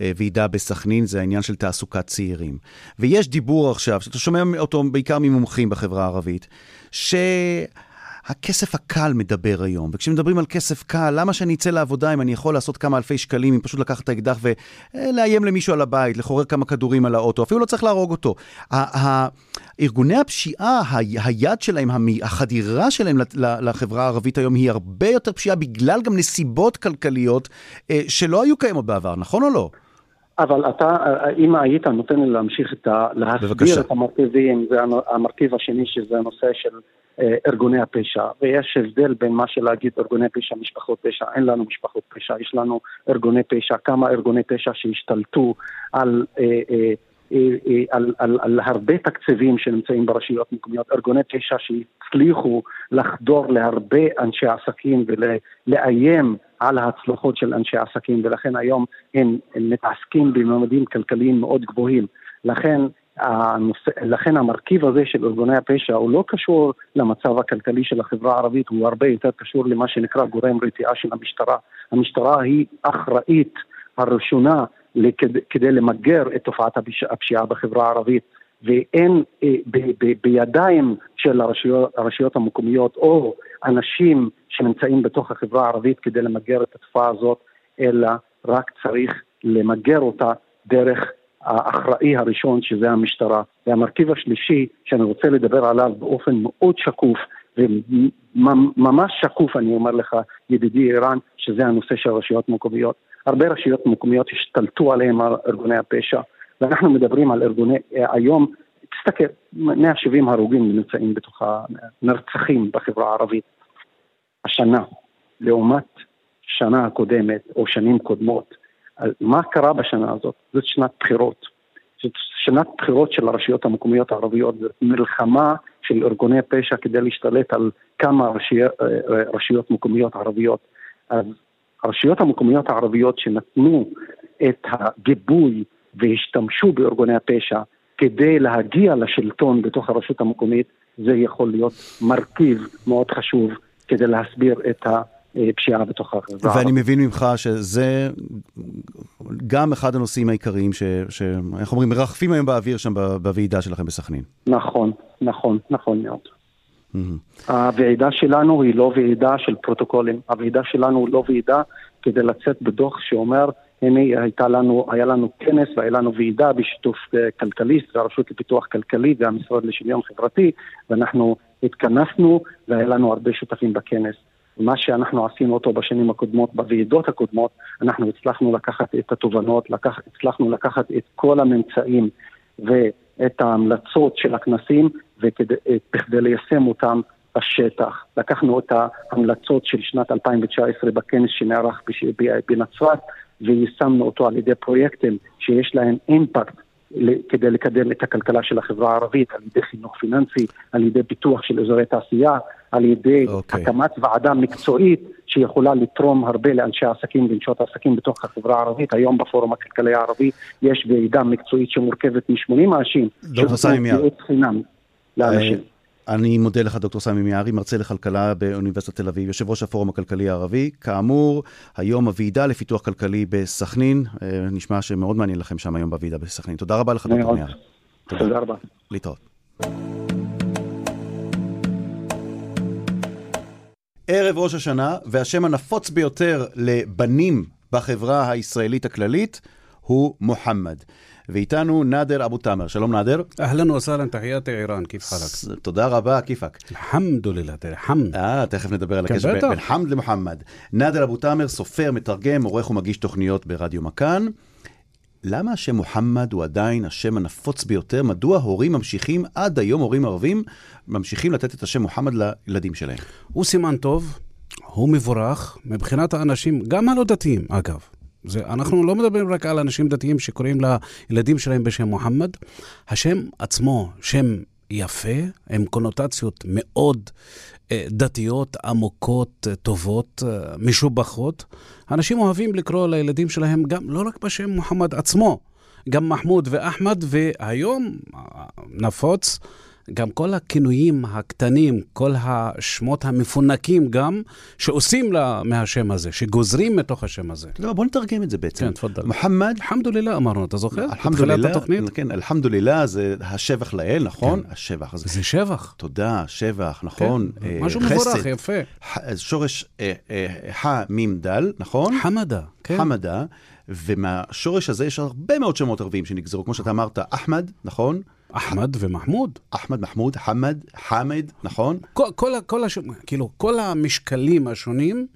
S3: בוועידה בסכנין, זה העניין של תעסוקת צעירים. ויש דיבור עכשיו, שאתה שומע אותו בעיקר ממומחים בחברה הערבית, ש... הכסף הקל מדבר היום, וכשמדברים על כסף קל, למה שאני אצא לעבודה אם אני יכול לעשות כמה אלפי שקלים, אם פשוט לקחת את האקדח ולאיים למישהו על הבית, לחורר כמה כדורים על האוטו, אפילו לא צריך להרוג אותו. ארגוני הפשיעה, היד שלהם, החדירה שלהם לחברה הערבית היום היא הרבה יותר פשיעה בגלל גם נסיבות כלכליות אה, שלא היו קיימות בעבר, נכון או לא?
S6: אבל אתה, אם היית נותן לי להמשיך את ה... להסביר בבקשה. את המרכיבים, זה המרכיב השני שזה הנושא של אה, ארגוני הפשע, ויש הבדל בין מה שלהגיד ארגוני פשע, משפחות פשע, אין לנו משפחות פשע, יש לנו ארגוני פשע, כמה ארגוני פשע שהשתלטו על, אה, אה, על, על, על הרבה תקציבים שנמצאים ברשויות מקומיות, ארגוני פשע שהצליחו לחדור להרבה אנשי עסקים ולאיים על ההצלחות של אנשי עסקים, ולכן היום הם, הם מתעסקים בממדים כלכליים מאוד גבוהים. לכן הנושא, לכן המרכיב הזה של ארגוני הפשע הוא לא קשור למצב הכלכלי של החברה הערבית, הוא הרבה יותר קשור למה שנקרא גורם רתיעה של המשטרה. המשטרה היא אחראית הראשונה כדי למגר את תופעת הפשיעה בחברה הערבית, ואין אה, בידיים של הרשויות, הרשויות המקומיות או אנשים שנמצאים בתוך החברה הערבית כדי למגר את התופעה הזאת, אלא רק צריך למגר אותה דרך האחראי הראשון שזה המשטרה. והמרכיב השלישי שאני רוצה לדבר עליו באופן מאוד שקוף וממש שקוף אני אומר לך ידידי ערן שזה הנושא של רשויות מקומיות. הרבה רשויות מקומיות השתלטו עליהם ארגוני הפשע ואנחנו מדברים על ארגוני, היום תסתכל, 170 הרוגים נמצאים בתוך הנרצחים בחברה הערבית השנה לעומת שנה הקודמת או שנים קודמות מה קרה בשנה הזאת? זאת שנת בחירות. זאת שנת בחירות של הרשויות המקומיות הערביות, זאת מלחמה של ארגוני פשע כדי להשתלט על כמה רשויות, רשויות מקומיות ערביות. אז הרשויות המקומיות הערביות שנתנו את הגיבוי והשתמשו בארגוני הפשע כדי להגיע לשלטון בתוך הרשות המקומית, זה יכול להיות מרכיב מאוד חשוב כדי להסביר את ה... פשיעה בתוך החברה
S3: ואני מבין ממך שזה גם אחד הנושאים העיקריים שאיך אומרים, מרחפים היום באוויר שם בוועידה שלכם בסכנין.
S6: נכון, נכון, נכון מאוד. Mm-hmm. הוועידה שלנו היא לא ועידה של פרוטוקולים, הוועידה שלנו היא לא ועידה כדי לצאת בדוח שאומר, הנה הייתה לנו, היה לנו כנס והיה לנו ועידה בשיתוף אה, כלכליסט והרשות לפיתוח כלכלי והמשרד לשוויון חברתי ואנחנו התכנסנו והיה לנו הרבה שותפים בכנס. מה שאנחנו עשינו אותו בשנים הקודמות, בוועידות הקודמות, אנחנו הצלחנו לקחת את התובנות, לקח, הצלחנו לקחת את כל הממצאים ואת ההמלצות של הכנסים וכדי ליישם אותם בשטח. לקחנו את ההמלצות של שנת 2019 בכנס שנערך בנצרת ויישמנו אותו על ידי פרויקטים שיש להם אימפקט כדי לקדם את הכלכלה של החברה הערבית, על ידי חינוך פיננסי, על ידי פיתוח של אזורי תעשייה, על ידי okay. אוקיי. הקמת ועדה מקצועית שיכולה לתרום הרבה לאנשי העסקים ונשות העסקים בתוך החברה הערבית. היום בפורום הכלכלי הערבי יש ועידה מקצועית שמורכבת מ-80 אנשים.
S3: דוקטור סמי מיאר.
S6: לאנשים.
S3: אני מודה לך, דוקטור סמי מיארי, מרצה לכלכלה באוניברסיטת תל אביב, יושב ראש הפורום הכלכלי הערבי. כאמור, היום הוועידה לפיתוח כלכלי בסכנין. אה, נשמע שמאוד מעניין לכם שם היום בוועידה בסכנין. תודה רבה לך, דוקטור מיארי.
S6: תודה רבה.
S3: להתראות. ערב ראש השנה, והשם הנפוץ ביותר לבנים בחברה הישראלית הכללית הוא מוחמד. ואיתנו נאדר אבו תאמר. שלום נאדר.
S7: אהלן וסהלן, תחייתי איראן, כיף חלק?
S3: תודה רבה, כיפק.
S7: אלחמדוללה, חמד.
S3: אה, תכף נדבר על הקשר בין חמד למוחמד. נאדר אבו תאמר, סופר, מתרגם, עורך ומגיש תוכניות ברדיו מכאן. למה השם מוחמד הוא עדיין השם הנפוץ ביותר? מדוע הורים ממשיכים, עד היום הורים ערבים, ממשיכים לתת את השם מוחמד לילדים שלהם?
S7: הוא סימן טוב, הוא מבורך, מבחינת האנשים, גם הלא דתיים, אגב. זה, אנחנו לא מדברים רק על אנשים דתיים שקוראים לילדים שלהם בשם מוחמד. השם עצמו, שם יפה, עם קונוטציות מאוד אה, דתיות, עמוקות, אה, טובות, אה, משובחות. אנשים אוהבים לקרוא לילדים שלהם גם, לא רק בשם מוחמד עצמו, גם מחמוד ואחמד, והיום נפוץ גם כל הכינויים הקטנים, כל השמות המפונקים גם, שעושים לה מהשם הזה, שגוזרים מתוך השם הזה.
S3: לא, בוא נתרגם את זה בעצם.
S7: כן, תפדל.
S3: מוחמד.
S7: אלחמדוללה אמרנו, אתה זוכר?
S3: אלחמדוללה, כן, אלחמדוללה זה השבח לאל, נכון? כן. השבח הזה.
S7: זה שבח.
S3: תודה, שבח, נכון.
S7: כן, אה, משהו מבורך, יפה.
S3: שורש אה, אה, ח, מים, דל, נכון?
S7: חמדה, כן.
S3: חמדה. ומהשורש הזה יש הרבה מאוד שמות ערביים שנגזרו, כמו שאתה אמרת, אחמד, נכון?
S7: אחמד ומחמוד.
S3: אחמד, מחמוד, חמד, חמד, נכון?
S7: כל, כל, כל, הש... כאילו, כל המשקלים השונים,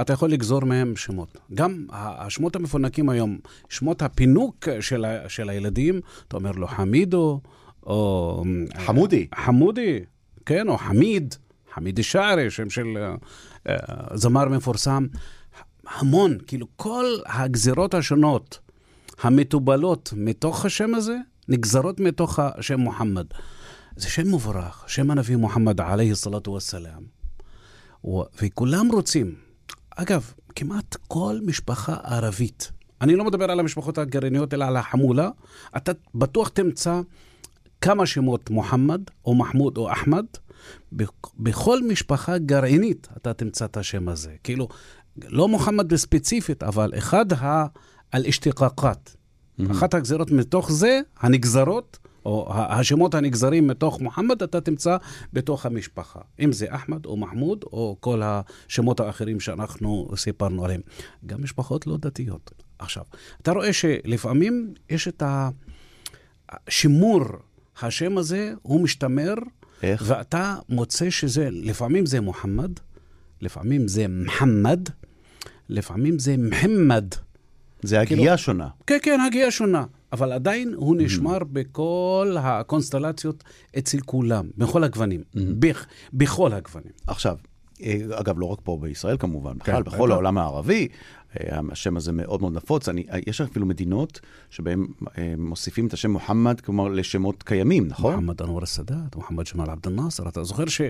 S7: אתה יכול לגזור מהם שמות. גם השמות המפונקים היום, שמות הפינוק של, ה... של הילדים, אתה אומר לו חמידו, או...
S3: חמודי.
S7: חמודי, כן, או חמיד, חמיד א-שערי, שם של uh, זמר מפורסם. המון, כאילו, כל הגזירות השונות המתובלות מתוך השם הזה, נגזרות מתוך השם מוחמד. זה שם מבורך, שם הנביא מוחמד עליhi סלאטו וסלאם. וכולם רוצים, אגב, כמעט כל משפחה ערבית, אני לא מדבר על המשפחות הגרעיניות, אלא על החמולה, אתה בטוח תמצא כמה שמות מוחמד, או מחמוד, או אחמד. בכל משפחה גרעינית אתה תמצא את השם הזה. כאילו, לא מוחמד בספציפית, אבל אחד האל-אשתיקאקת. Mm-hmm. אחת הגזרות מתוך זה, הנגזרות, או השמות הנגזרים מתוך מוחמד, אתה תמצא בתוך המשפחה. אם זה אחמד או מחמוד, או כל השמות האחרים שאנחנו סיפרנו עליהם. גם משפחות לא דתיות. עכשיו, אתה רואה שלפעמים יש את השימור, השם הזה, הוא משתמר, איך? ואתה מוצא שזה, לפעמים זה מוחמד, לפעמים זה מחמד, לפעמים זה מחמד.
S3: זה הגייה כאילו, שונה.
S7: כן, כן, הגייה שונה. אבל עדיין הוא mm-hmm. נשמר mm. בכל הקונסטלציות אצל כולם, בכל הגוונים, mm. בכ, בכל הגוונים.
S3: עכשיו, אה, אגב, לא רק פה בישראל כמובן, כן, בכלל, בכל העולם הערבי, אה, השם הזה מאוד מאוד נפוץ. אני, יש אפילו מדינות שבהן אה, מוסיפים את השם מוחמד, כלומר, לשמות קיימים, נכון?
S7: מוחמד אנואר א-סאדאת, מוחמד ג'מאל עבד אל-נאסר. אתה זוכר ש...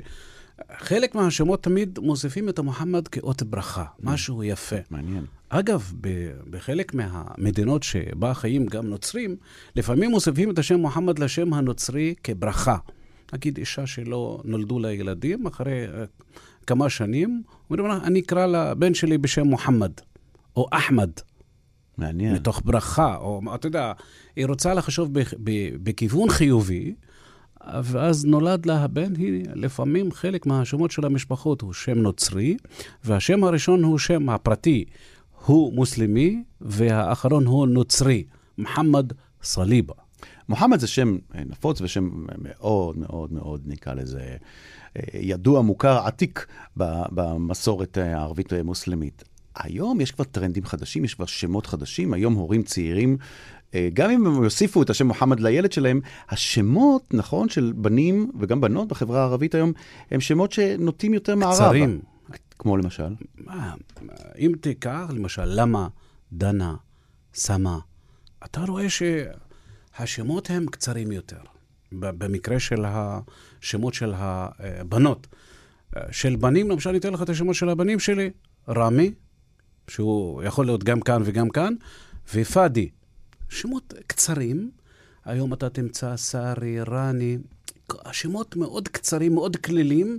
S7: חלק מהשמות תמיד מוסיפים את המוחמד כאות ברכה, משהו יפה.
S3: מעניין.
S7: אגב, בחלק מהמדינות שבה חיים גם נוצרים, לפעמים מוסיפים את השם מוחמד לשם הנוצרי כברכה. נגיד אישה שלא נולדו לה ילדים, אחרי אה, כמה שנים, אומרים לה, אני אקרא לבן שלי בשם מוחמד, או אחמד.
S3: מעניין.
S7: מתוך ברכה, או אתה יודע, היא רוצה לחשוב בכיוון חיובי, ואז נולד לה הבן, היא לפעמים חלק מהשמות של המשפחות הוא שם נוצרי, והשם הראשון הוא שם הפרטי, הוא מוסלמי, והאחרון הוא נוצרי, מוחמד סליבה.
S3: מוחמד זה שם אה, נפוץ ושם מאוד מאוד מאוד, נקרא לזה, אה, ידוע, מוכר, עתיק במסורת הערבית-מוסלמית. היום יש כבר טרנדים חדשים, יש כבר שמות חדשים, היום הורים צעירים, אה, גם אם הם יוסיפו את השם מוחמד לילד שלהם, השמות, נכון, של בנים וגם בנות בחברה הערבית היום, הם שמות שנוטים יותר מערבה.
S7: קצרים.
S3: כמו למשל?
S7: מה, אם תיקח, למשל, למה, דנה, סמה, אתה רואה שהשמות הם קצרים יותר. במקרה של השמות של הבנות. של בנים, למשל, אני אתן לך את השמות של הבנים שלי, רמי, שהוא יכול להיות גם כאן וגם כאן, ופאדי. שמות קצרים. היום אתה תמצא סארי, רני, השמות מאוד קצרים, מאוד כלילים, אה,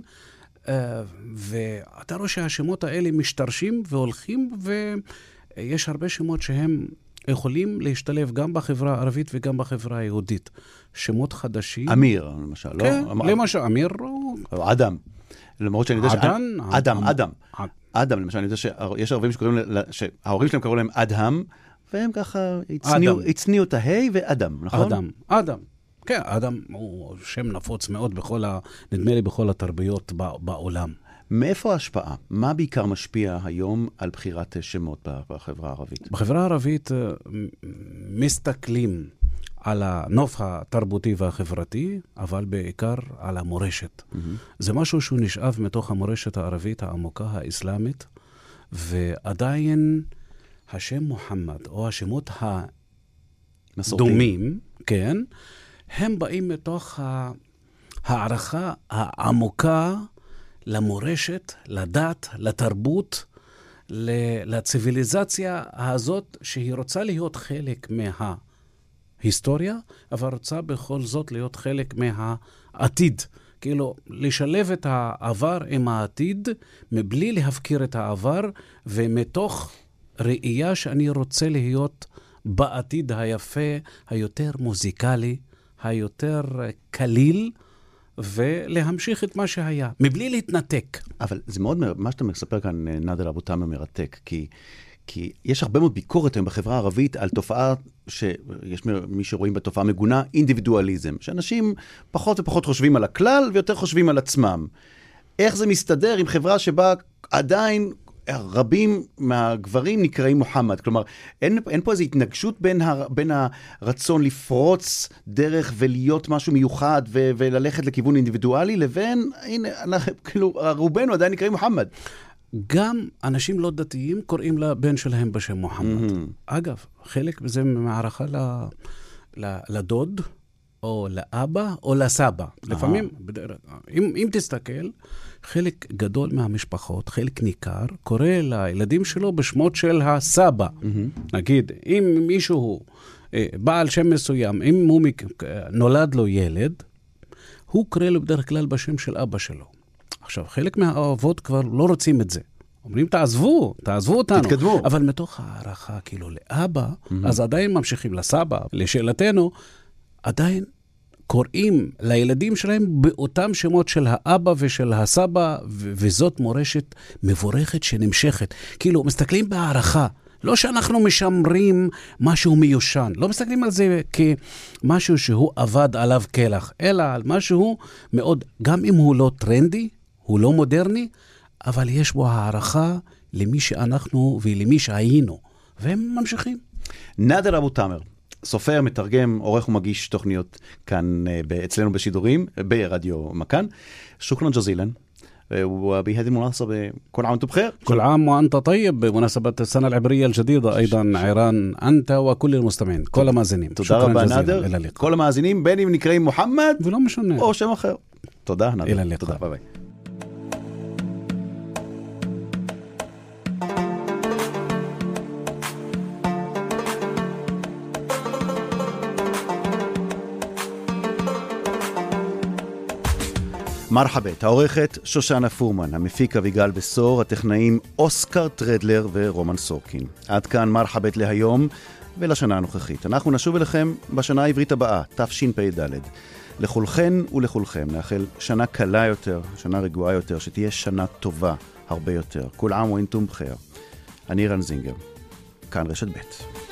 S7: ואתה רואה שהשמות האלה משתרשים והולכים, ויש הרבה שמות שהם יכולים להשתלב גם בחברה הערבית וגם בחברה היהודית. שמות חדשים.
S3: אמיר, למשל, לא?
S7: כן. למשל, אמיר הוא...
S3: אדם. למרות שאני יודע ש...
S7: עדן?
S3: אדם, אדם. אדם, למשל, אני יודע שיש ערבים שקוראים, שההורים שלהם קראו להם אדהם, והם ככה הצניעו את ההי ואדם, נכון?
S7: אדם, אדם. כן, אדם הוא שם נפוץ מאוד בכל ה... נדמה לי בכל התרבויות בעולם.
S3: מאיפה ההשפעה? מה בעיקר משפיע היום על בחירת שמות בחברה הערבית?
S7: בחברה הערבית אה, מסתכלים על הנוף התרבותי והחברתי, אבל בעיקר על המורשת. Mm-hmm. זה משהו שהוא נשאב מתוך המורשת הערבית העמוקה האסלאמית, ועדיין השם מוחמד, או השמות הדומים, כן, הם באים מתוך הערכה העמוקה למורשת, לדת, לתרבות, לציוויליזציה הזאת, שהיא רוצה להיות חלק מההיסטוריה, אבל רוצה בכל זאת להיות חלק מהעתיד. כאילו, לשלב את העבר עם העתיד, מבלי להפקיר את העבר, ומתוך ראייה שאני רוצה להיות בעתיד היפה, היותר מוזיקלי, היותר קליל, ולהמשיך את מה שהיה, מבלי להתנתק.
S3: אבל זה מאוד, מה שאתה מספר כאן, נאדר אבו תמר, מרתק, כי... כי יש הרבה מאוד ביקורת היום בחברה הערבית על תופעה, שיש מי שרואים בתופעה מגונה, אינדיבידואליזם. שאנשים פחות ופחות חושבים על הכלל ויותר חושבים על עצמם. איך זה מסתדר עם חברה שבה עדיין רבים מהגברים נקראים מוחמד. כלומר, אין, אין פה איזו התנגשות בין, הר, בין הרצון לפרוץ דרך ולהיות משהו מיוחד ו, וללכת לכיוון אינדיבידואלי, לבין, הנה, אנחנו, [LAUGHS] כאילו, רובנו עדיין נקראים מוחמד.
S7: גם אנשים לא דתיים קוראים לבן שלהם בשם מוחמד. Mm-hmm. אגב, חלק מזה מערכה ל, ל, לדוד, או לאבא, או לסבא. Aha. לפעמים, אם, אם תסתכל, חלק גדול מהמשפחות, חלק ניכר, קורא לילדים שלו בשמות של הסבא. Mm-hmm. נגיד, אם מישהו אה, בעל שם מסוים, אם הוא נולד לו ילד, הוא קורא לו בדרך כלל בשם של אבא שלו. עכשיו, חלק מהאבות כבר לא רוצים את זה. אומרים, תעזבו, תעזבו אותנו.
S3: תתקדמו.
S7: אבל מתוך הערכה, כאילו, לאבא, mm-hmm. אז עדיין ממשיכים לסבא. לשאלתנו, עדיין קוראים לילדים שלהם באותם שמות של האבא ושל הסבא, ו- וזאת מורשת מבורכת שנמשכת. כאילו, מסתכלים בהערכה. לא שאנחנו משמרים משהו מיושן, לא מסתכלים על זה כמשהו שהוא אבד עליו קלח, אלא על משהו מאוד, גם אם הוא לא טרנדי, הוא לא מודרני, אבל יש בו הערכה למי שאנחנו ולמי שהיינו, והם ממשיכים.
S3: נאדר אבו תאמר, סופר, מתרגם, עורך ומגיש תוכניות כאן אצלנו בשידורים, ברדיו מכאן. שוכרן ג'זילן. وبهذه المناسبة كل عام وانتم بخير
S7: كل عام وأنت طيب بمناسبة السنة العبرية الجديدة أيضا عيران أنت وكل المستمعين כל המאזינים
S3: תודה רבה נאדר כל המאזינים בין אם נקראים מוחמד
S7: ולא משנה
S3: או שם אחר תודה נאדר
S7: תודה
S3: ביי ביי מרחבת, העורכת שושנה פורמן, המפיק אביגל בשור, הטכנאים אוסקר טרדלר ורומן סורקין. עד כאן מרחבת להיום ולשנה הנוכחית. אנחנו נשוב אליכם בשנה העברית הבאה, תשפ"ד. לכולכן ולכולכם נאחל שנה קלה יותר, שנה רגועה יותר, שתהיה שנה טובה הרבה יותר. כול עאם ואינטום בחיר. אני רן זינגר, כאן רשת ב'.